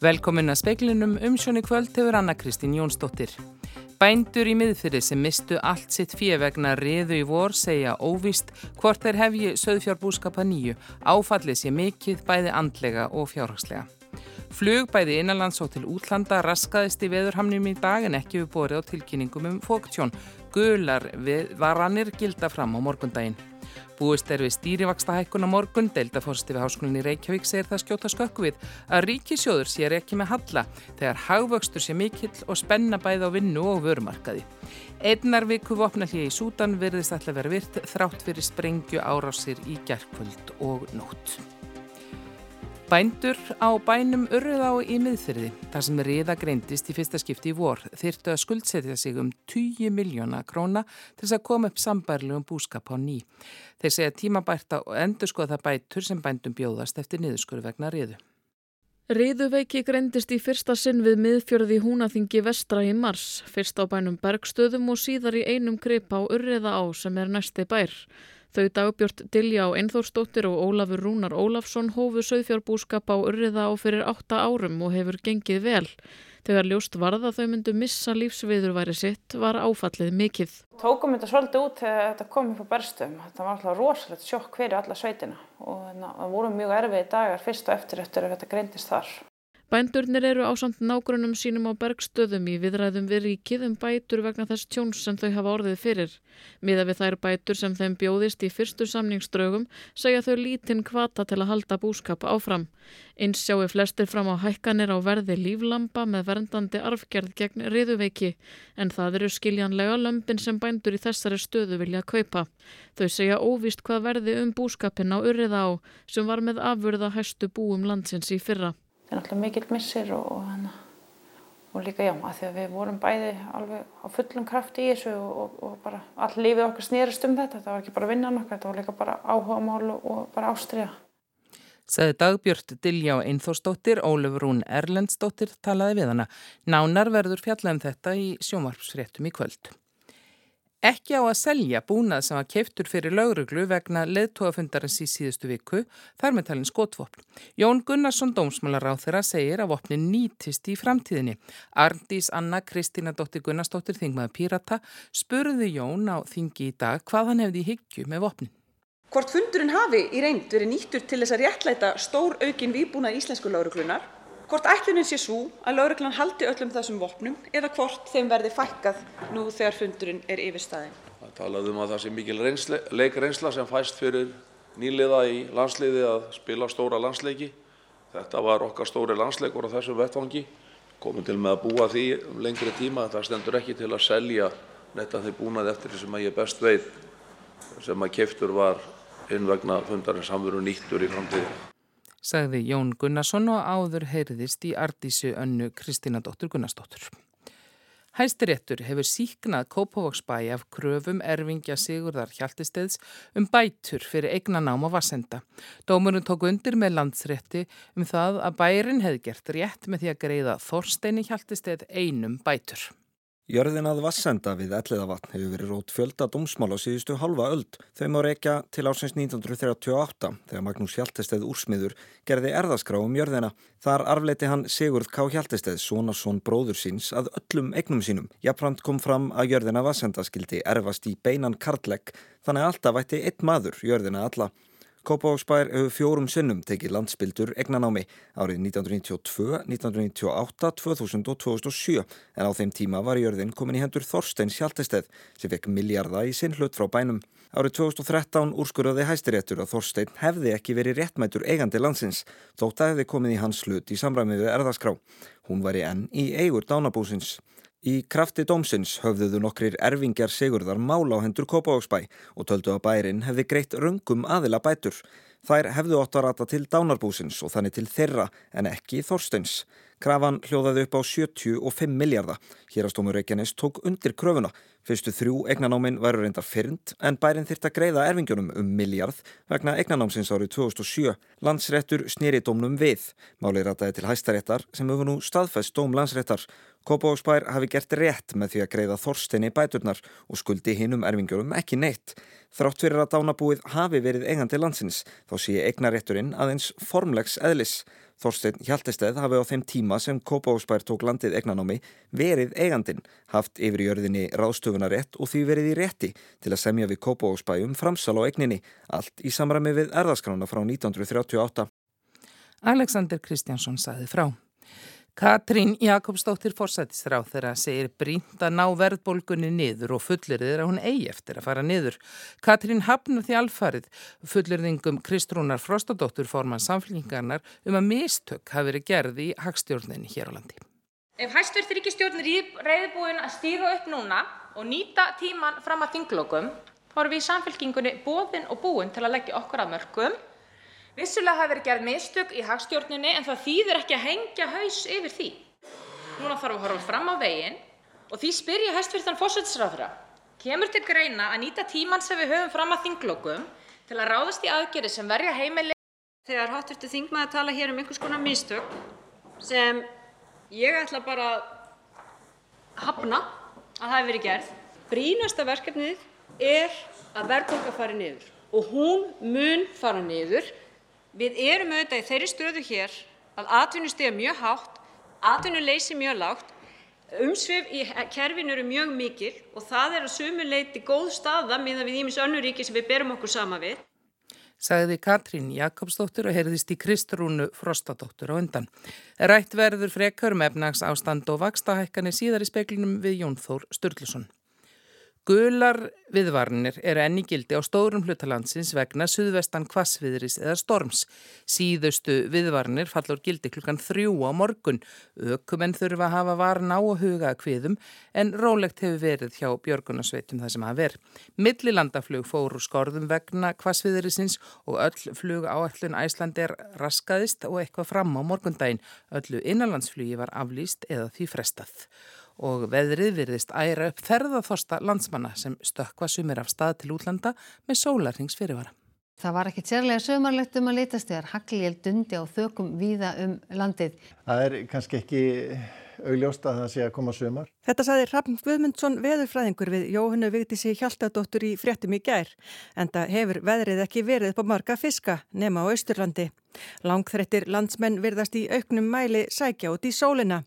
Velkomin að speiklinum umsjóni kvöld hefur Anna Kristín Jónsdóttir. Bændur í miðfyrir sem mistu allt sitt fjevegna riðu í vor segja óvist hvort þeir hefji söðfjárbúskapa nýju. Áfallið sé mikill bæði andlega og fjárhagslega. Flug bæði innanlands og til útlanda raskaðist í veðurhamnum í dag en ekki við borið á tilkynningum um fóktjón. Gular varanir gilda fram á morgundaginn. Búist er við stýrivaksta hækkun á morgun, Deildaforsti við Háskólinni Reykjavík segir það skjóta skökku við að ríkisjóður sér ekki með halla þegar hagvöxtur sé mikill og spenna bæði á vinnu og vörumarkaði. Einnar viku vopnallið í Sútan verðist alltaf verið virt þrátt fyrir sprengju árásir í gerkvöld og nótt. Bændur á bænum Urriðá í miðfyrði, þar sem riða greindist í fyrsta skipti í vor, þyrtu að skuldsetja sig um 20 miljóna króna til þess að koma upp sambærlegum búskap á ný. Þeir segja tímabært að endur skoða bætur sem bændum bjóðast eftir niðurskur vegna riðu. Riðuveiki greindist í fyrsta sinn við miðfjörði húnaþingi vestra í mars, fyrst á bænum Bergstöðum og síðar í einum grip á Urriða á sem er næsti bær. Þau dagbjört Dilja á Einþórsdóttir og Ólafur Rúnar Ólafsson hófu söðfjárbúskap á Urriða á fyrir átta árum og hefur gengið vel. Þegar ljóst varða þau myndu missa lífsviðurværi sitt var áfallið mikill. Tókum þetta svolítið út þegar þetta kom upp á berstum. Þetta var alltaf rosalegt sjokk fyrir alla sveitina og það voru mjög erfið dagar fyrst og eftir eftir að þetta greindist þar. Bændurnir eru á samt nágrunum sínum á bergstöðum í viðræðum við ríkið um bætur vegna þess tjóns sem þau hafa orðið fyrir. Miða við þær bætur sem þeim bjóðist í fyrstu samningsdraugum segja þau lítinn kvata til að halda búskap áfram. Eins sjáu flestir fram á hækkanir á verði líflampa með verndandi arfgerð gegn riðuveiki en það eru skiljanlega lömpin sem bændur í þessari stöðu vilja kaupa. Þau segja óvist hvað verði um búskapin á urriða á sem var með afurða hæstu búum landsins í fyrra er náttúrulega mikill missir og, og, og líka já, að því að við vorum bæði alveg á fullum krafti í þessu og, og bara all lífið okkar snýrist um þetta, þetta var ekki bara vinnan okkar, þetta var líka bara áhuga mál og bara ástriða. Saði dagbjörn Dilja og Einþórsdóttir, Ólefur Rún Erlendsdóttir talaði við hana. Nánar verður fjallað um þetta í sjómarpsfréttum í kvöld. Ekki á að selja búnað sem var keiftur fyrir lauruglu vegna leðtóafundarins í síðustu viku, þar með talin skotvopn. Jón Gunnarsson, dómsmálaráð þeirra, segir að vopnin nýtist í framtíðinni. Arndís Anna Kristína dóttir Gunnarsdóttir, þingmaður Pírata, spurði Jón á þingi í dag hvað hann hefði í hyggju með vopnin. Hvort fundurinn hafi í reynd verið nýttur til þess að réttlæta stór aukin výbúnað íslensku lauruglunar hvort ætlunin sé svo að lögreglan haldi öllum þessum vopnum eða hvort þeim verði fækkað nú þegar fundurinn er yfirstaðinn. Það talaðum um að það sé mikil reynsle, leikreynsla sem fæst fyrir nýliða í landsliði að spila stóra landsleiki. Þetta var okkar stóri landsleikur á þessum vettvangi. Komum til með að búa því um lengri tíma. Það stendur ekki til að selja netta þeir búnað eftir því sem að ég best veit sem að keftur var inn vegna fundarins hann veru nýttur í framtíði sagði Jón Gunnarsson og áður heyriðist í Ardísu önnu Kristínadóttur Gunnarsdóttur. Hæstiréttur hefur síknað Kópavóksbæ af kröfum erfingja Sigurðar Hjaltisteðs um bætur fyrir eignan ám á Vassenda. Dómurinn tók undir með landsrétti um það að bærin hefði gert rétt með því að greiða Þorsteini Hjaltisteð einum bætur. Jörðin að Vassenda við Elliðavatn hefur verið rót fjölda dómsmál á síðustu halva öld. Þau má reykja til ásins 1938 þegar Magnús Hjaltesteð úrsmiður gerði erðaskrá um jörðina. Þar arfleiti hann Sigurð K. Hjaltesteð, sonarsson bróður síns, að öllum egnum sínum. Jafnframt kom fram að jörðina Vassenda skildi erfast í beinan kartlegg þannig alltaf vætti einn maður jörðina alla. Kópavóksbær hefur fjórum sinnum tekið landsbyldur egnanámi árið 1992, 1998, 2000 og 2007 en á þeim tíma var jörðin komin í hendur Þorstein Hjaltesteð sem fekk miljarda í sinn hlut frá bænum. Árið 2013 úrskurðaði hæstiréttur að Þorstein hefði ekki verið réttmætur eigandi landsins þótt að hefði komið í hans hlut í samræmið við erðaskrá. Hún var í enn í eigur dánabúsins. Í krafti dómsins höfðuðu nokkrir erfingjar Sigurðar mála á hendur Kópavóksbæ og töldu að bærin hefði greitt röngum aðila bætur. Þær hefðu ótt að rata til dánarbúsins og þannig til þeirra en ekki Þorsteins. Krafan hljóðaði upp á 75 miljardar. Hérastómur Reykjanes tók undir kröfuna. Fyrstu þrjú egnanáminn væru reyndar fyrnd en bærin þyrta greiða erfingjunum um miljard vegna egnanámsins árið 2007. Landsrettur snýri dómnum við. Máli rataði til hæstaréttar sem hefur nú staðfæst dóm landsrettar Kópavóksbær hafi gert rétt með því að greiða Þorsteini bæturnar og skuldi hinnum erfingjörum ekki neitt. Þrátt fyrir að dánabúið hafi verið eigandi landsins þá sé eignarétturinn aðeins formlegs eðlis. Þorstein Hjaltesteð hafi á þeim tíma sem Kópavóksbær tók landið egnanámi verið eigandin, haft yfir jörðinni ráðstöfunarétt og því verið í rétti til að semja við Kópavóksbæjum framsal á egninni, allt í samræmi við erðaskrána frá 1938. Alexander Kristjánsson saði frá. Katrín Jakobsdóttir forsættisráð þeirra segir brínt að ná verðbólgunni niður og fullirðir að hún eigi eftir að fara niður. Katrín hafnar því alfarið fullirðingum Kristrúnar Frostadóttur forman samfélgingarnar um að mistök hafi verið gerði í hagstjórninni hér á landi. Ef hæstverð ríkistjórn er reyðbúin að stýra upp núna og nýta tíman fram að þinglokum, þá erum við í samfélgingunni bóðin og búin til að leggja okkur að mörgum Vissulega hafa verið gerð mistök í hagstjórninni en það þýðir ekki að hengja haus yfir því. Núna þarf að horfa fram á veginn og því spyr ég hæstvirtan fórsættisráðra. Kemur til greina að nýta tíman sem við höfum fram að þinglokum til að ráðast í aðgerið sem verja heimili? Þegar háttvirtu þingmaður tala hér um einhvers konar mistök sem ég ætla bara að hafna að það hefur verið gerð. Brínasta verkefnið er að verðbólka fari niður og hún mun fara niður Við erum auðvitað í þeirri stöðu hér að atvinnustig er mjög hátt, atvinnuleysi mjög lágt, umsvif í kerfinu eru mjög mikil og það er að sumu leyti góð staða miðað við ýmis önnur ríki sem við berum okkur sama við. Sagði Katrín Jakobsdóttir og heyrðist í Kristrúnu Frostadóttur á undan. Rætt verður frekar um efnags ástand og vakstahækkanir síðar í speklinum við Jón Þór Sturluson. Gular viðvarnir eru enni gildi á stórum hlutalandsins vegna suðvestan kvassviðris eða storms. Síðustu viðvarnir fallur gildi klukkan þrjú á morgun. Ökumenn þurfa að hafa varan á að huga að kviðum en rólegt hefur verið hjá Björgunarsveitum það sem hafa verið. Millilandaflug fóru skorðum vegna kvassviðrisins og öll flug áallun Æslandi er raskaðist og eitthvað fram á morgundaginn. Öllu innanlandsflugi var aflýst eða því frestað og veðrið virðist æra upp ferðarþorsta landsmanna sem stökka sumir af stað til útlanda með sólarhings fyrirvara. Það var ekkert sérlega sömarlegt um að litast þegar hagliel dundi á þökum víða um landið. Það er kannski ekki augljóst að það sé að koma sömar. Þetta saði Raffn Guðmundsson veðurfræðingur við Jóhannu Vigdísi Hjaltadóttur í fréttum í gær. En það hefur veðrið ekki verið på marga fiska nema á Austurlandi. Langþrettir landsmenn virðast í auknum mæli sækja út í sólina.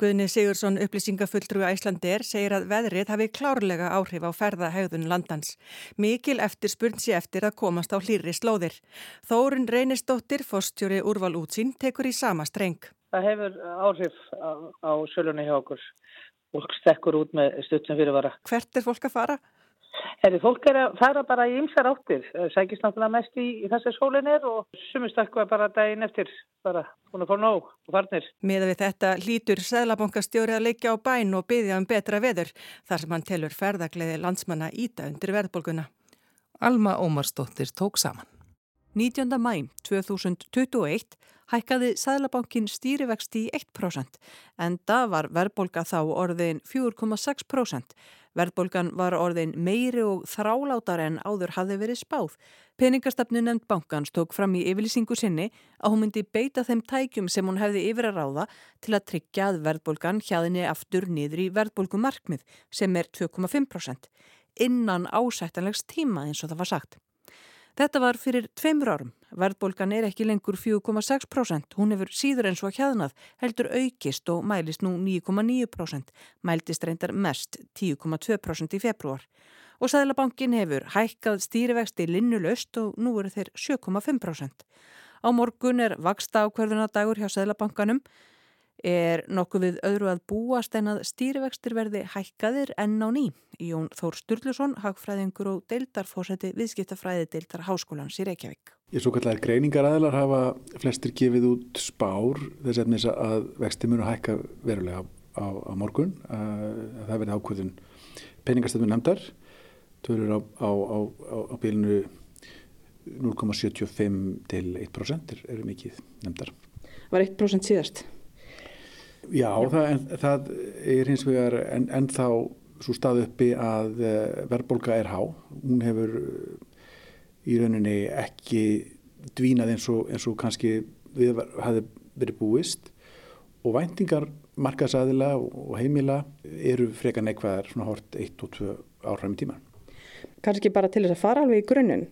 Guðni Sigursson upplýsingafulltrú Æslandi er segir að veðrið hafi klárlega áhrif á ferðahægðun landans. Mikil eftir spurnsi eftir að komast á hlýri slóðir. Þórun Reynistóttir, fórstjóri úrval útsýn, tekur í sama streng. Það hefur áhrif á, á sölunni hjá okkur. Fólk stekkur út með stutt sem fyrirvara. Hvert er fólk að fara? Herri, fólk er að fara bara í ymsar áttir. Sækist náttúrulega mest í, í þessu sólinn er og sumistakku er bara daginn eftir. Bara hún er fór nóg og farnir. Meða við þetta hlítur Sæðlabankastjóri að leikja á bæn og byggja um betra veður þar sem hann telur ferðagleiði landsmanna íta undir verðbólguna. Alma Ómarsdóttir tók saman. 19. mæn 2021 hækkaði Sæðlabankin stýrivexti í 1% en það var verðbólka þá orðin 4,6%. Verðbólgan var orðin meiri og þrálátar en áður hafði verið spáð. Peningastafnu nefnd bankans tók fram í yfirlýsingu sinni að hún myndi beita þeim tækjum sem hún hefði yfir að ráða til að tryggja að verðbólgan hjaðinni aftur niður í verðbólgumarkmið sem er 2,5% innan ásættanlegs tíma eins og það var sagt. Þetta var fyrir tveimur árum. Verðbólgan er ekki lengur 4,6%. Hún hefur síður eins og hjaðnað, heldur aukist og mælist nú 9,9%. Mæltist reyndar mest 10,2% í februar. Og Sæðlabankin hefur hækkað stýrivexti linnulöst og nú eru þeir 7,5%. Á morgun er vaksta ákverðunadagur hjá Sæðlabankanum er nokkuð við öðru að búast en að stýrivextir verði hækkaðir enn á ný. Jón Þór Sturluson, hagfræðingur og deildarfórseti viðskiptafræði deildar Háskólans í Reykjavík. Ég svo kallar greiningaræðilar hafa flestir gefið út spár þess að, að vexti munu hækka verulega á, á morgun. Að það verði ákvöðun peningastöfum nefndar. Törur á, á, á bílinu 0,75 til 1% eru mikið nefndar. Var 1% síðast? Já, það, en, það er hins vegar en, en þá svo stað uppi að eh, verðbólka er há. Hún hefur eh, í rauninni ekki dvínað eins og, eins og kannski við hafði verið búist og væntingar markaðsæðila og heimila eru freka neikvæðar svona hort 1 og 2 ára í tíma. Kannski bara til þess að fara alveg í grunninn.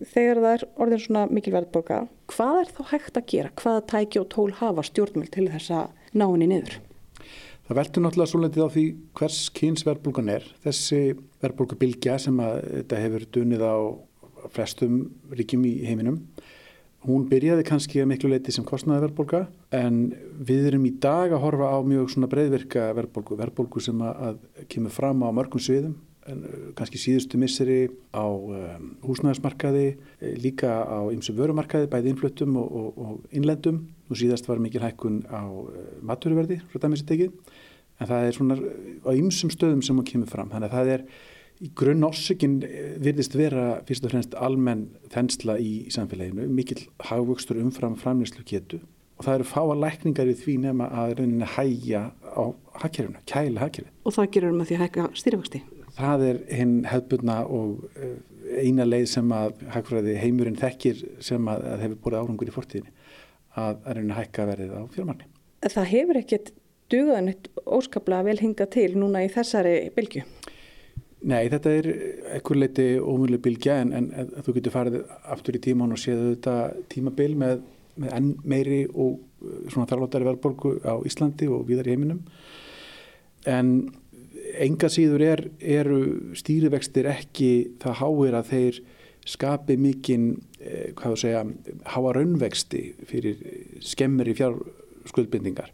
þegar það er orðin svona mikil verðbólka, hvað er þá hægt að gera? Hvaða tæki og tól hafa stjórnmjöld til þess að ná henni niður? Það veldur náttúrulega svo letið á því hvers kyns verðbólgan er. Þessi verðbólkubilgja sem að þetta hefur dunið á flestum ríkjum í heiminum Hún byrjaði kannski að miklu leiti sem kostnaði verðbólka en við erum í dag að horfa á mjög svona breyðvirka verðbólku, verðbólku sem að kemur fram á mörgum sviðum, en, uh, kannski síðustu misseri á um, húsnæðismarkaði, eh, líka á ymsu vörumarkaði, bæði innfluttum og, og, og innlendum. Nú síðast var mikil hækkun á uh, maturverði, frá dæmis í tekið, en það er svona á ymsum stöðum sem hún kemur fram, þannig að það er Í grunn orsökin eh, virðist vera fyrst og fremst almenn þensla í samfélaginu, mikill hagvöxtur umfram framnýslu getu og það eru fáa lækningar í því nema að rauninni hægja á hakkerfuna, kæla hakkerfuna. Og það gerur um að því að hækka styrfæksti? Það er hinn hefðbunna og eh, eina leið sem að hagfræði heimurinn þekkir sem að, að hefur búið árangur í fortíðinni að rauninni hækka verið á fjármarni. Það hefur ekkert dugaðanitt óskaplega vel hingað til núna í þessari bylgu? Nei, þetta er ekkur leiti ómjölu bilgja en, en, þú getur farið aftur í tíman og séðu þetta tímabil með, með enn meiri og uh, svona þarlóttari verðborgu á Íslandi og viðar í heiminum. En enga síður er, eru stýrivextir ekki það háir að þeir skapi mikinn, eh, hvað þú segja, háa raunvexti fyrir skemmir í fjárskuldbindingar.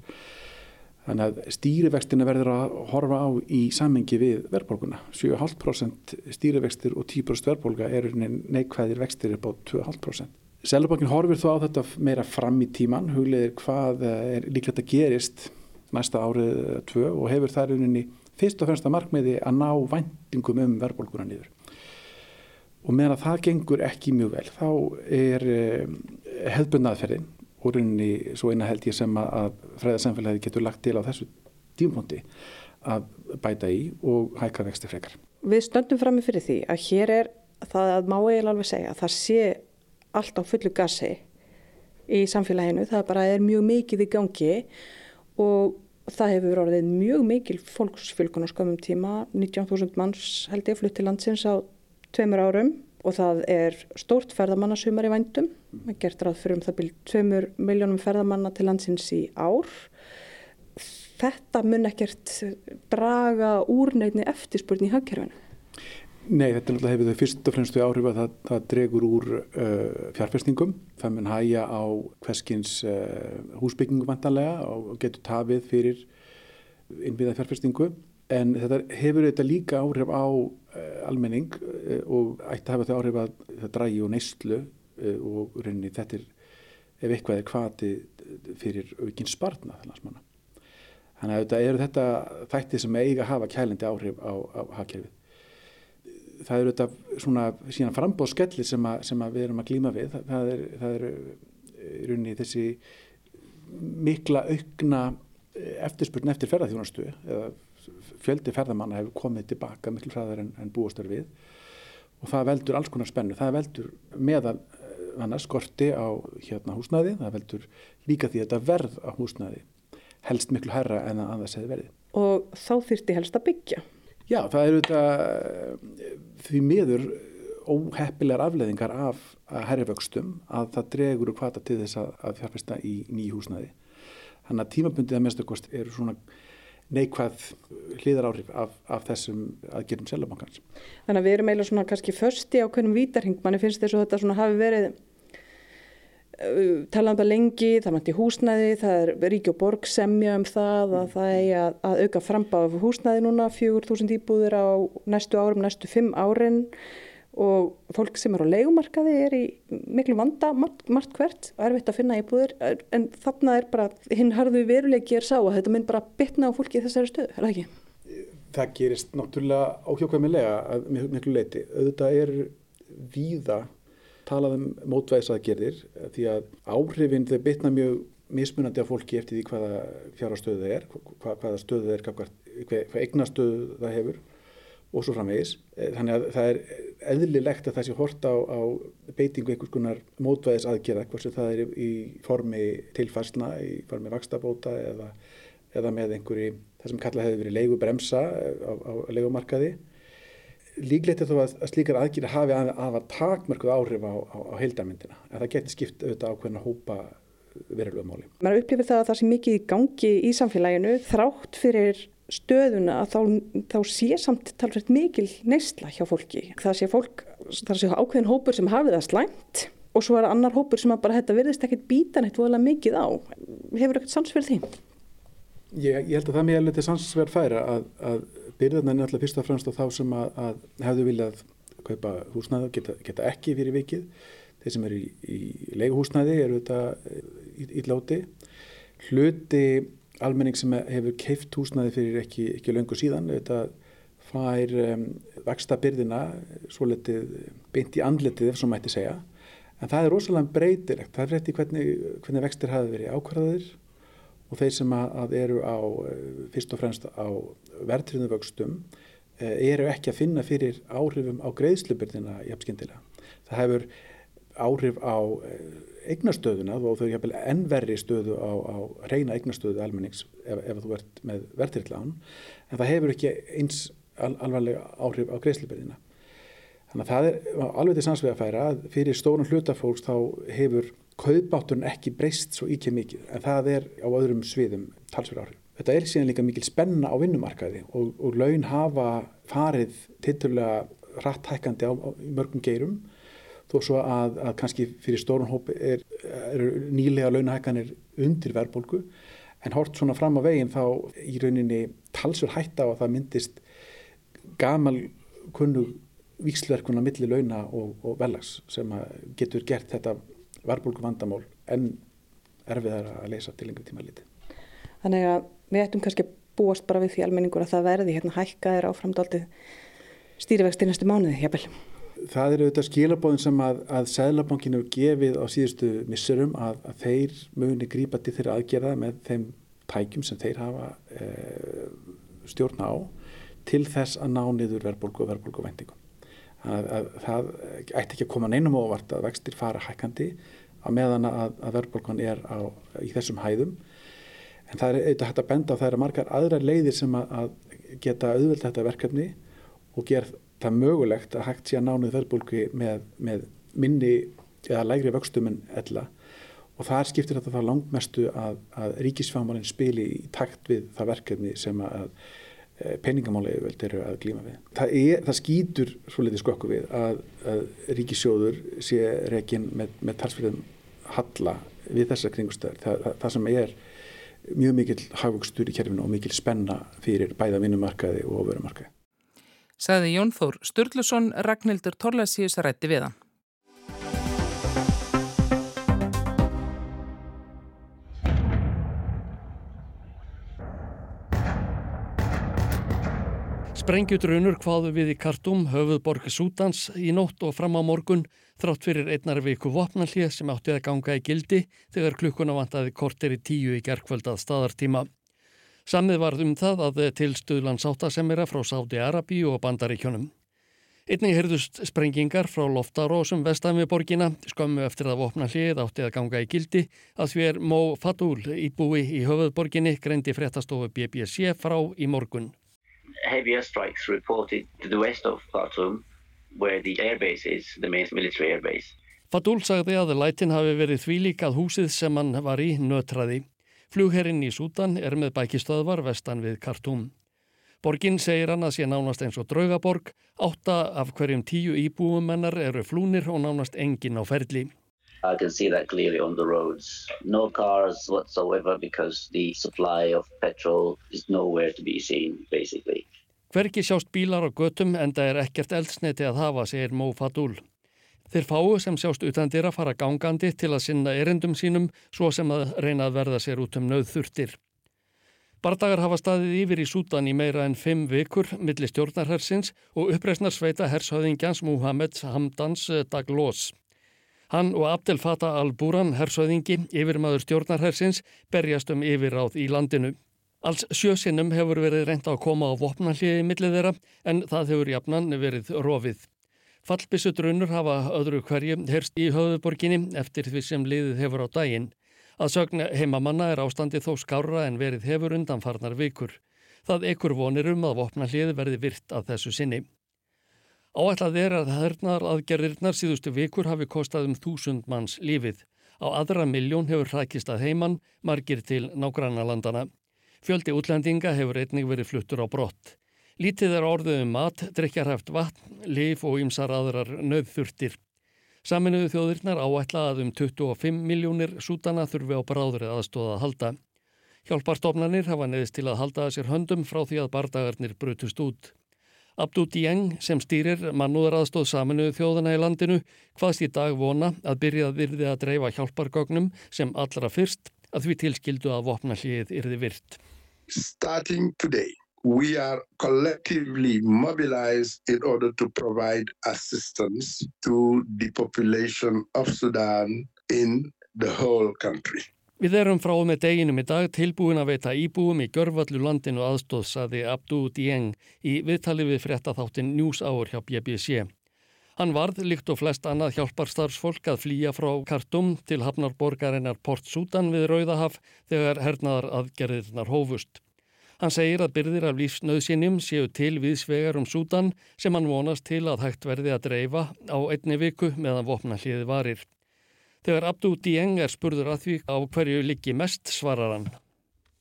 Þannig að stýrivextina verður að horfa á í samengi við verðbólguna. 7,5% stýrivextir og 10% verðbólga eru neikvæðir vextir upp á 2,5%. Sælubankin horfir þó á þetta meira fram í tíman, hugleðir hvað er líklegt að gerist næsta árið tvö og hefur þar uninni fyrst og fremst að markmiði að ná vendingum um verðbólguna nýður. Og meðan að það gengur ekki mjög vel, þá er eh, hefðbunnaðferðin og rauninni svo eina held ég sem að fræðarsamfélagi getur lagt til á þessu tímpunkti að bæta í og hækka vexti frekar. Við stöndum fram með fyrir því að hér er það að má eiginlega alveg segja að það sé allt á fullu gassi í samfélaginu, það bara er mjög mikið í gangi og það hefur orðið mjög mikil fólksfylgun á skömmum tíma, 19.000 manns held ég flutt til landsins á tveimur árum og það er stórt ferðamannasumar í vændum. Það er gert ráð fyrir um það byrjum 2 miljónum ferðamanna til landsins í ár. Þetta mun ekkert draga úrneitni eftirspurni í hagkerfinu? Nei, þetta er alltaf hefur þau fyrst og fremstu áhrif að það, það dregur úr uh, fjárfestingum. Það mun hæja á hverskins uh, húsbyggingum vantanlega og getur tafið fyrir innbyggða fjárfestingu. En þetta hefur þetta líka áhrif á uh, almenning uh, og ætti að hafa þetta áhrif að það drægi og neyslu og rauninni þetta er ef eitthvað er kvati fyrir aukinn spartna. Þannig að þetta eru þetta þætti sem eiga að hafa kælendi áhrif á, á hafkerfið. Það eru þetta svona síðan frambóðskellir sem, sem við erum að glýma við. Það er, það er rauninni þessi mikla aukna eftirspurn eftir ferðarþjónastu eða fjöldi ferðamanna hefur komið tilbaka miklu hraðar en, en búastar við og það veldur alls konar spennu. Það veldur meðal eh, annars skorti á hérna húsnæði, það veldur líka því að þetta verð á húsnæði helst miklu herra en að annars hefði verið. Og þá þurfti helst að byggja? Já, það eru þetta eh, því miður óheppilegar afleðingar af herriföxtum að það dregur og kvata til þess að, að fjárfesta í nýju húsnæði. Þannig að tímabundið að mestu eru svona neikvæð hlýðar áhrif af, af þessum aðgerðum selabankans. Þannig að við erum eiginlega svona kannski försti á hvernig vítarhing, manni finnst þess að þetta svona hafi verið uh, talað um það lengi, það mætti húsnæði, það er ríki og borg semja um það að það er að, að auka frambáð húsnæði núna, 4.000 íbúður á næstu árum, næstu 5 árin og fólk sem er á leikumarkaði er í miklu vanda margt, margt hvert og erfitt að finna íbúðir en þarna er bara, hinn harðu veruleiki er sá að þetta mynd bara bytna á fólki í þessari stöðu, er það ekki? Það gerist náttúrulega óhjókvæmilega að miklu leiti. Auðvitað er víða talað um mótvæðisaðgerðir því að áhrifin þau bytna mjög mismunandi af fólki eftir því hvaða fjara stöðu það er, hvað, hvaða stöðu það er, hvað, hvað eignastöðu það hefur og svo framvegis. Eh, þannig að það er eðlilegt að það sé horta á, á beitingu einhvers konar mótvæðis aðgerða, hvort sem það er í formi tilfærsna, í formi vakstabóta eða, eða með einhverju, það sem kallað hefur verið leigubremsa eh, á, á leigumarkaði. líklegt er þó að, að slíkar aðgýri hafi að, að takmörkuð áhrif á, á, á heildamindina en það getur skipt auðvitað ákveðin að hópa verulega máli. Mér upplifir það að það sé mikið í gangi í samfélaginu þrátt fyrir stöðuna þá, þá sé samt talveit mikil neysla hjá fólki. Það sé fólk, það sé ákveðin hópur sem hafi það slæmt og svo er annar hópur sem bara þetta virðist ekkert býta neitt voðalega mikið á. Hefur ekkert sannsverð því? Ég, ég held að það mér er litið sannsverð færa að, að byrðarna er náttúrulega fyrst og fremst á þá sem að, að hefðu viljað kaupa húsnæðu geta, geta ekki fyrir vikið. Þeir sem eru í, í leiguhúsnæði eru þetta í, í láti. Hluti almenning sem hefur keift húsnæði fyrir ekki, ekki löngu síðan þetta fær um, vaksta byrðina svo letið beint í andletið ef svo mætti segja. En það er rosalega breytilegt. Það er frétti hvernig, hvernig vextir hafi verið ákvarðaðir og þeir sem að eru á eh, fyrst og fremst á verðtriðum vöxtum eh, eru ekki að finna fyrir áhrifum á greiðslubyrðina jafnskindilega. Það hefur áhrif á eh, eignastöðuna og þau hefur ennverri stöðu á, á reyna eignastöðu almennings ef, ef þú ert með verðtriðlán en það hefur ekki eins al, alvarlega áhrif á greiðslubyrðina. Þannig að það er alveg til sannsvega að færa að fyrir stórun hlutafólks þá hefur kaupátturinn ekki breyst svo íkja mikið en það er á öðrum sviðum talsverð áhrif. Þetta er síðan líka mikil spenna á vinnumarkaði og, og laun hafa farið tilturlega rættækandi á, á mörgum geirum þó svo að, að kannski fyrir stórun hópi er, er nýlega launahækkanir undir verðbólgu en hort svona fram á veginn þá í rauninni talsverð hætta á að það myndist gamal kunnu víksverkuna millir launa og, og velags sem getur gert þetta verbulgu vandamál en erfiðar að leysa til lengri tíma liti. Þannig að við ættum kannski búast bara við því almenningur að það verði hérna hækkaðir áframdaldið stýrivexti næstu mánuði, jafnvel. Það eru auðvitað skilabóðin sem að, að Sæðlabankinu gefið á síðustu missurum að, að þeir muni grípa til þeirra aðgerða með þeim tækjum sem þeir hafa e, stjórn á til þess að ná niður verðbólgu og verðbólgu vendingum. Að, að það ætti ekki að koma neinum óvart að vextir fara hækkandi að meðan að, að verðbólkan er á, í þessum hæðum en það er auðvitað hægt að benda á það eru margar aðrar leiðir sem að, geta auðvöld þetta verkefni og gera það mögulegt að hægt sé að nánuð verðbólki með, með minni eða lægri vöxtum en ella og þar skiptir þetta þá langmestu að, að ríkisfámarinn spili í takt við það verkefni sem að eh, peningamála yfirvöld eru að glíma við. Það, er, það skýtur svo litið skokku við að, að ríkisjóður sé reygin með, með talsfyrðum halla við þessa kringustöður. Það, það, það sem er mjög mikil hagvöxtur í kerfinu og mikil spenna fyrir bæða vinnumarkaði og ofurumarkaði. Saði Jón Þór Sturluson, Ragnhildur Torlasíus rætti við hann. Sprengjutrunur hvaðu við í Kartum, höfuðborg Sútans, í nótt og fram á morgun þrátt fyrir einnar viku vopnallið sem átti að ganga í gildi þegar klukkuna vantaði kortir í tíu í gerkvöldað staðartíma. Samið varð um það að tilstuðlan sáttasemira frá Sáti Arabi og Bandaríkjónum. Einnig heyrðust sprengingar frá loftarósum vestan við borgina, skömmu eftir að vopna hlið átti að ganga í gildi, að því er Mó Fatul íbúi í höfuðborginni greindi fréttastofu BBC frá í morgun. heavy airstrikes reported to the west of Khartoum, where the airbase is, the main military airbase. Fadul sagði að lætin hafi verið þvílík að húsið sem hann var í nötraði. Flugherrin í Sútan er með bækistöðvar vestan við Khartoum. Borgin segir hann að sé nánast eins og draugaborg, átta af hverjum tíu íbúumennar eru flúnir og nánast engin á ferli. I can see that clearly on the roads. No cars whatsoever because the supply of petrol is nowhere to be seen basically. Hverki sjást bílar á götum en það er ekkert eldsneiti að hafa, segir Mó Fadul. Þeir fáu sem sjást utandir að fara gangandi til að sinna erindum sínum svo sem að reyna að verða sér út um nauðþurftir. Bardagar hafa staðið yfir í Sútan í meira en fimm vikur millir stjórnarhersins og uppreysnarsveita hershöðingjans Muhammed Hamdans Daglos. Hann og Abdel Fattah al-Buran, hersöðingi, yfirmaður stjórnarhersins, berjast um yfirráð í landinu. Alls sjösinnum hefur verið reynd að koma á vopnalliði millið þeirra en það hefur jafnan verið rofið. Fallbissu drunur hafa öðru hverju herst í höfuborginni eftir því sem liðið hefur á daginn. Að sögna heimamanna er ástandi þó skára en verið hefur undanfarnar vikur. Það ekkur vonir um að vopnalliði verði virt að þessu sinni. Áætlað er að hernar aðgerðirnar síðustu vikur hafi kostað um þúsund manns lífið. Á aðra miljón hefur hrækist að heiman, margir til nágrannalandana. Fjöldi útlendinga hefur einnig verið fluttur á brott. Lítið er orðið um mat, drikjarhæft vatn, lif og ymsar aðrar nöðþurftir. Saminuðu þjóðirnar áætla að um 25 miljónir sútana þurfi á bráðrið aðstóða að halda. Hjálparstofnanir hafa neðist til að halda að sér höndum frá því að bardagarnir brutust út. Abdu Dieng sem stýrir mannúðaraðstóð saminuðu þjóðana í landinu hvaðst í dag vona að byrja að virði að dreifa hjálpargögnum sem allra fyrst að því tilskildu að vopna hlið yrði virt. Starting today, we are collectively mobilized in order to provide assistance to the population of Sudan in the whole country. Við erum frá með deginum í dag tilbúin að veita íbúum í görvallu landinu aðstóð, saði Abdu Dieng í viðtali við frettatháttin News Hour hjá BBC. Hann varð, líkt og flest annað hjálparstarfsfólk, að flýja frá Kartum til hafnarborgarinnar Port Sudan við Rauðahaf þegar hernaðar aðgerðirnar hófust. Hann segir að byrðir af lífsnauðsynjum séu til viðsvegar um Sudan sem hann vonast til að hægt verði að dreifa á einni viku meðan vopna hliði varir. Þegar Abdu Dieng er spurður að því á hverju liggi mest svarar hann.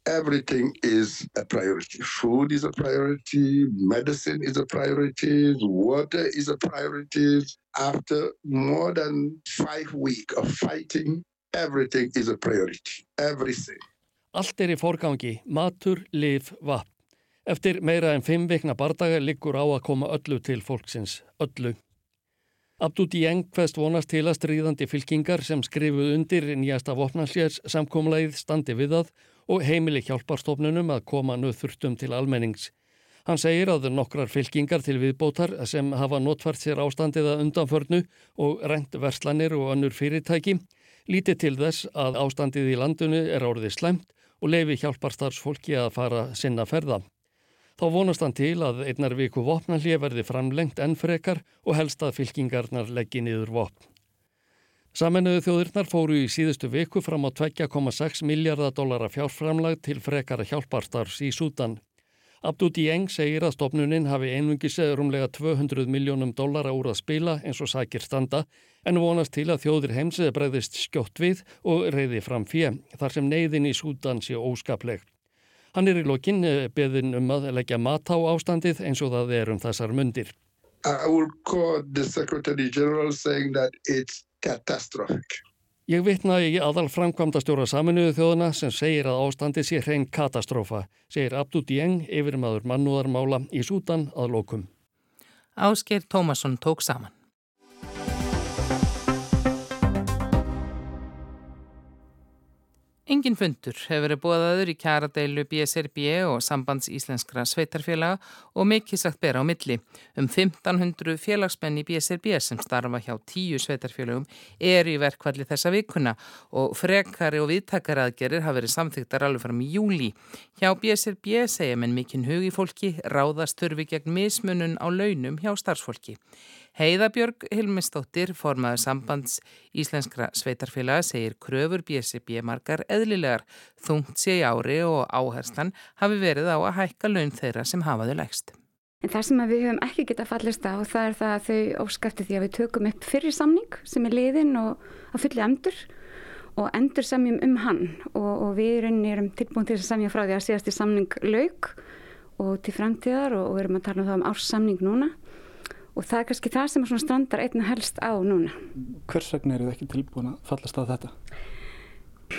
Everything is a priority. Food is a priority, medicine is a priority, water is a priority. After more than five weeks of fighting, everything is a priority. Everything. Allt er í forgangi, matur, liv, vatn. Eftir meira en fimm vikna bardaga liggur á að koma öllu til fólksins, öllu. Abdu Dieng hverst vonast til að stríðandi fylkingar sem skrifuð undir nýjasta vopnanslérs samkómulegið standi við það og heimili hjálparstofnunum að koma nöðþurftum til almennings. Hann segir að nokkrar fylkingar til viðbótar sem hafa notfært sér ástandið að undanförnu og rent verslanir og önnur fyrirtæki líti til þess að ástandið í landinu er orðið slemt og leifi hjálparstarfsfólki að fara sinna ferða. Þá vonast hann til að einnar viku vopnallið verði framlengt enn frekar og helst að fylkingarnar leggji niður vopn. Samennuðu þjóðirnar fóru í síðustu viku fram á 2,6 miljardar dólara fjárframlag til frekara hjálparstarfs í Sútan. Abdu Dieng segir að stopnunin hafi einungis rúmlega 200 miljónum dólara úr að spila eins og sækir standa en vonast til að þjóðir heimsið bregðist skjótt við og reyði fram fjö þar sem neyðin í Sútan sé óskapleg. Hann er í lokin eh, beðin um að leggja mat á ástandið eins og það er um þessar mundir. Ég vitna í aðal framkvæmda stjóra saminuðu þjóðuna sem segir að ástandið sé hrein katastrófa, segir Abdu Dieng yfir maður mannúðarmála í Sútan að lokum. Ásker Tómasson tók saman. Engin fundur hefur verið bóðaður í kjaradeilu BSRB og sambands íslenskra sveitarfélaga og mikið sagt bera á milli. Um 1500 félagsmenn í BSRB sem starfa hjá tíu sveitarfélagum er í verkvalli þessa vikuna og frekari og viðtakaraðgerir hafa verið samþygtar alveg fram í júli. Hjá BSRB segja menn mikinn hug í fólki ráðast þurfi gegn mismunun á launum hjá starfsfólki. Heiðabjörg Hilmistóttir, formaður sambands Íslenskra sveitarfélaga, segir kröfur BSB margar eðlilegar. Þungt sé í ári og áherslan hafi verið á að hækka laun þeirra sem hafaðu lægst. En það sem við höfum ekki geta fallist á það er það að þau óskæfti því að við tökum upp fyrir samning sem er liðin og að fulli endur og endur samjum um hann. Og, og við erum tilbúin til að samja frá því að síðast í samning laug og til fremtíðar og, og erum að tala um það um árssamning núna og það er kannski það sem strandar einna helst á núna. Hvers vegna eru þið ekki tilbúin að fallast á þetta?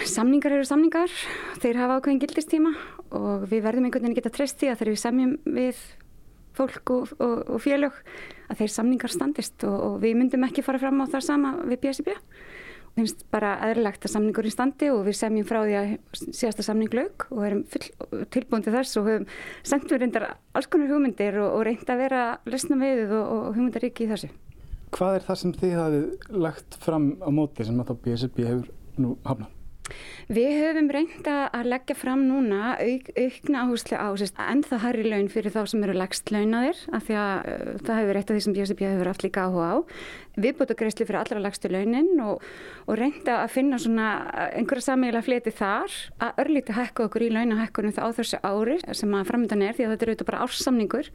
Samningar eru samningar, þeir hafa ákveðin gildistíma og við verðum einhvern veginn að geta treyst því að þegar við samjum við fólk og, og, og félög að þeir samningar standist og, og við myndum ekki fara fram á það sama við BSB finnst bara aðrilegt að samningur í standi og við semjum frá því að síðasta samning laug og erum tilbúin til þess og höfum sendt við reyndar alls konar hugmyndir og, og reynd að vera lesna við og, og hugmyndaríki í þessu. Hvað er það sem þið hafið lagt fram á móti sem að þá BSB hefur nú hafnað? Við höfum reynda að leggja fram núna auk, aukna áherslu á ennþá harri laun fyrir þá sem eru leggst launaðir af því að uh, það hefur eitt af því sem BSB hefur haft líka áhuga á. Við bútum greiðslu fyrir allra leggstu launin og, og reynda að finna svona uh, einhverja samíla fleti þar að örlíti hækka okkur í launahækkunum þá á þessu ári sem að framöndan er því að þetta eru auðvitað bara ársamningur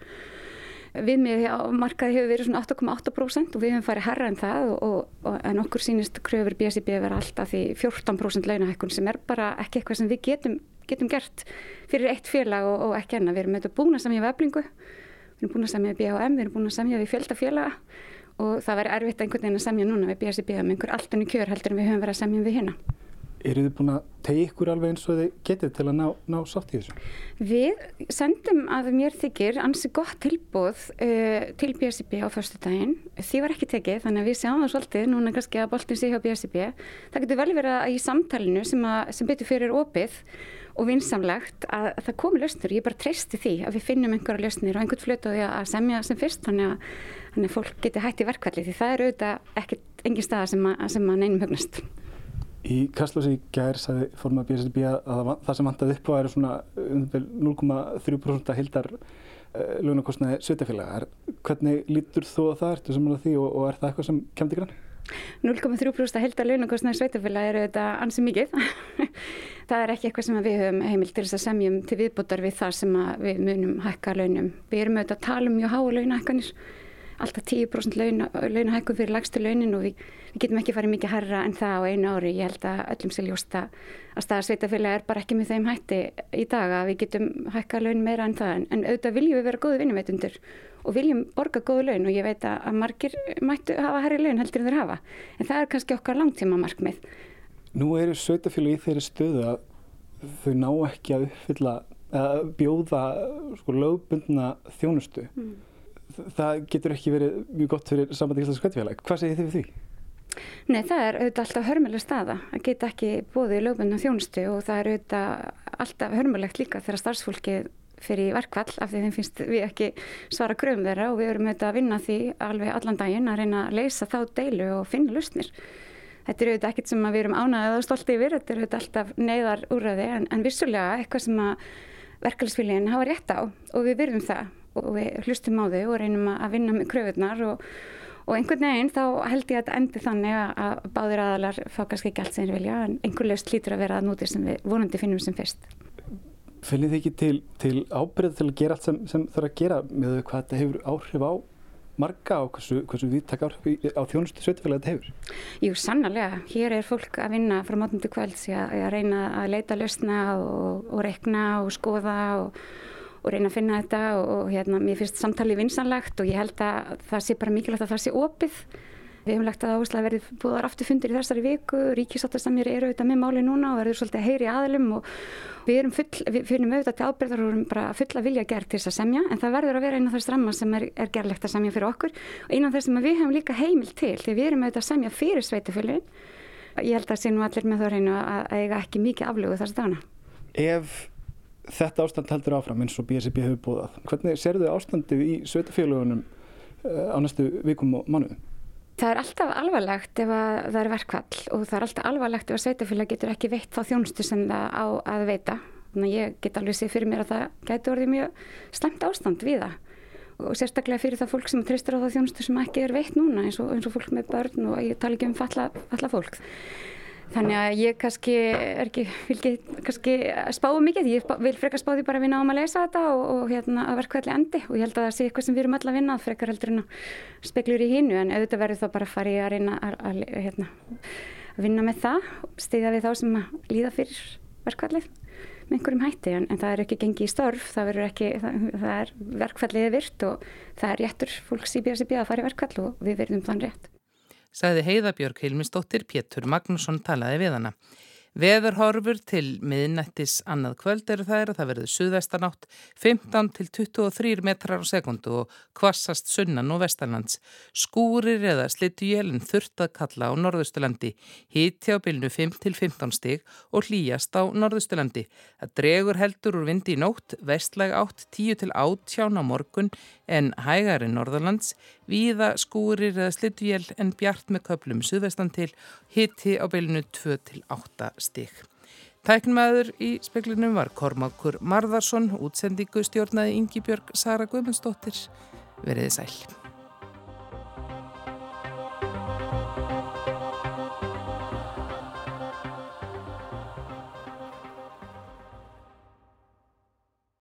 Viðmið markaði hefur verið svona 8,8% og við hefum farið herra en það og, og, en okkur sínist kröfur BSIB að vera alltaf því 14% launahækkun sem er bara ekki eitthvað sem við getum, getum gert fyrir eitt félag og, og ekki enna. Við erum auðvitað búin að samja við eflingu, við erum búin að samja við BHM, við erum búin að samja við fjöldafélaga og það væri erfitt einhvern veginn að samja núna við BSIB um einhver alltunni kjör heldur en við höfum verið að samja við hérna. Eru þið búin að tegja ykkur alveg eins og þið getið til að ná, ná sátt í þessu? Við sendum að mér þykir ansi gott tilbúð uh, til BSIB á förstu daginn. Því var ekki tekið þannig að við sjáum það svolítið núna kannski að boltin sé hjá BSIB. Það getur vel verið að í samtalenu sem, að, sem betur fyrir opið og vinsamlegt að, að það komi lausnur. Ég bara treysti því að við finnum einhverja lausnir og einhvern flut á því að semja sem fyrst þannig að, þannig að fólk geti hægt í verkvalli því það er auðvitað ekkert engin staða sem að, sem að neinum hugnast. Í Kastlósi gær sagði formað BSSB að það sem vantaði upp á er svona 0,3% hildar uh, launakostnaði sveitafélaga. Hvernig lítur þú að það ertu samanlega því og, og er það eitthvað sem kemdi grann? 0,3% hildar launakostnaði sveitafélaga eru þetta ansið mikið. það er ekki eitthvað sem við höfum heimil til þess að semjum til viðbútar við það sem við munum hækka launum. Við erum auðvitað að tala um mjög háa launahækkanir alltaf 10% launahækkum fyrir lagstu launin og við, við getum ekki farið mikið herra en það á einu ári. Ég held að öllum sé ljósta að staðarsveitafélag er bara ekki með þeim hætti í dag að við getum hækka laun meira en það en, en auðvitað viljum við vera góðu vinnumveitundur og viljum borga góðu laun og ég veit að margir mættu hafa herri laun heldur en þeir hafa en það er kannski okkar langtíma markmið. Nú eru sveitafélag í þeirri stöðu að þau ná ekki að uppfylla að bjóða sko, lögbundna þjónustu. Mm það getur ekki verið mjög gott fyrir sambandi íslensk skvættfélag. Hvað segir þið við því? Nei, það er auðvitað alltaf hörmuleg staða að geta ekki bóðið í lögbundna þjónustu og það er auðvitað alltaf hörmulegt líka þegar starfsfólki fyrir verkvall af því þeim finnst við ekki svara gröfum þeirra og við erum auðvitað að vinna því alveg allan daginn að reyna að leysa þá deilu og finna lustnir. Þetta er auðvitað ekkert sem við erum ánæðið og stoltið yfir, þetta er auðvitað alltaf neyðar úrraði en, en vissulega eitthvað sem að verkefælisfélagin hafa rétt á og við virðum það og við hlustum á þau og reynum að vinna með kröfunar og, og einhvern veginn þá held ég að þetta endi þannig að báðir aðalar fá kannski ekki allt sem þeir vilja en einhver löst lítur að vera að núti sem við vonandi finnum sem fyrst. Finnir þið ekki til, til ábyrð til að gera allt sem, sem þarf að gera með hvað þetta hefur áhrif á marga og hversu, hversu við taka á þjónustu sveitfélagi þetta hefur? Jú, sannarlega. Hér er fólk að vinna frá mótum til kvælds að, að reyna að leita löstna og, og rekna og skoða og og reyna að finna þetta og, og hérna, mér finnst samtalið vinsanlegt og ég held að það sé bara mikilvægt að það sé opið. Við hefum lagt að áherslu að verði búðar aftur fundir í þessari viku, ríkisáttastamir eru auðvitað með máli núna og verður svolítið að heyri aðlum og við erum full, við finnum auðvitað til ábyrðar og erum bara full að vilja gert til þess að semja en það verður að vera eina af þess ramma sem er, er gerlegt að semja fyrir okkur og eina af þess sem við hefum líka heimil til því við erum auðvitað að semja fyrir sveitufölun. Ég held að nú allir með þá reynu að eiga ekki mikið aflögu þess að dana. Ef þetta ástand heldur áfram eins og BSB hefur búið hvernig serðu ástandið í sveitafélagunum eh, á næstu vikum og mannuðum? Það er alltaf alvarlegt ef það er verkvall og það er alltaf alvarlegt ef að sveitafélag getur ekki veitt þá þjónustu sem það á að veita. Þannig að ég get alveg séð fyrir mér að það getur orðið mjög slemt ástand við það og sérstaklega fyrir það fólk sem tristur á það þjónustu sem ekki er veitt núna eins og, eins og fólk með börn og ég tala ekki um falla, falla fólk. Þannig að ég kannski ekki, vil ekki kannski spáðu mikið, ég vil frekar spáði bara að vinna á um að leysa þetta og, og hérna að verkvæðli endi. Og ég held að það sé eitthvað sem við erum öll að vinna frekar heldur en að speklur í hínu en auðvitað verður þá bara að fara í að reyna að, að, hérna, að vinna með það og stiðja við þá sem að líða fyrir verkvæðlið með einhverjum hætti. En, en það er ekki gengið í störf, það, ekki, það, það er verkvæðliðið virt og það er réttur fólks í BSB að fara í verkvæðl og við verðum þann rétt sagði Heiðabjörg Hilmisdóttir Pétur Magnússon talaði við hana. Veðurhorfur til miðnættis annað kvöld eru þær að það verður suðvestanátt 15 til 23 metrar á sekundu og kvassast sunnan og vestanlands. Skúrir eða slittu jælinn þurft að kalla á norðusturlandi, híti á bylnu 5 til 15 stig og hlýjast á norðusturlandi. Það dregur heldur úr vindi í nótt, vestlæg átt 10 til 8 á morgun en hægari norðurlands, víða skúrir eða slittu jæl en bjart með köplum suðvestan til, híti á bylnu 2 til 8 stig. Tæknmaður í speklinum var Kormákur Marðarsson, útsendingu stjórnaði Ingi Björg Sara Guðmundsdóttir. Veriði sæl.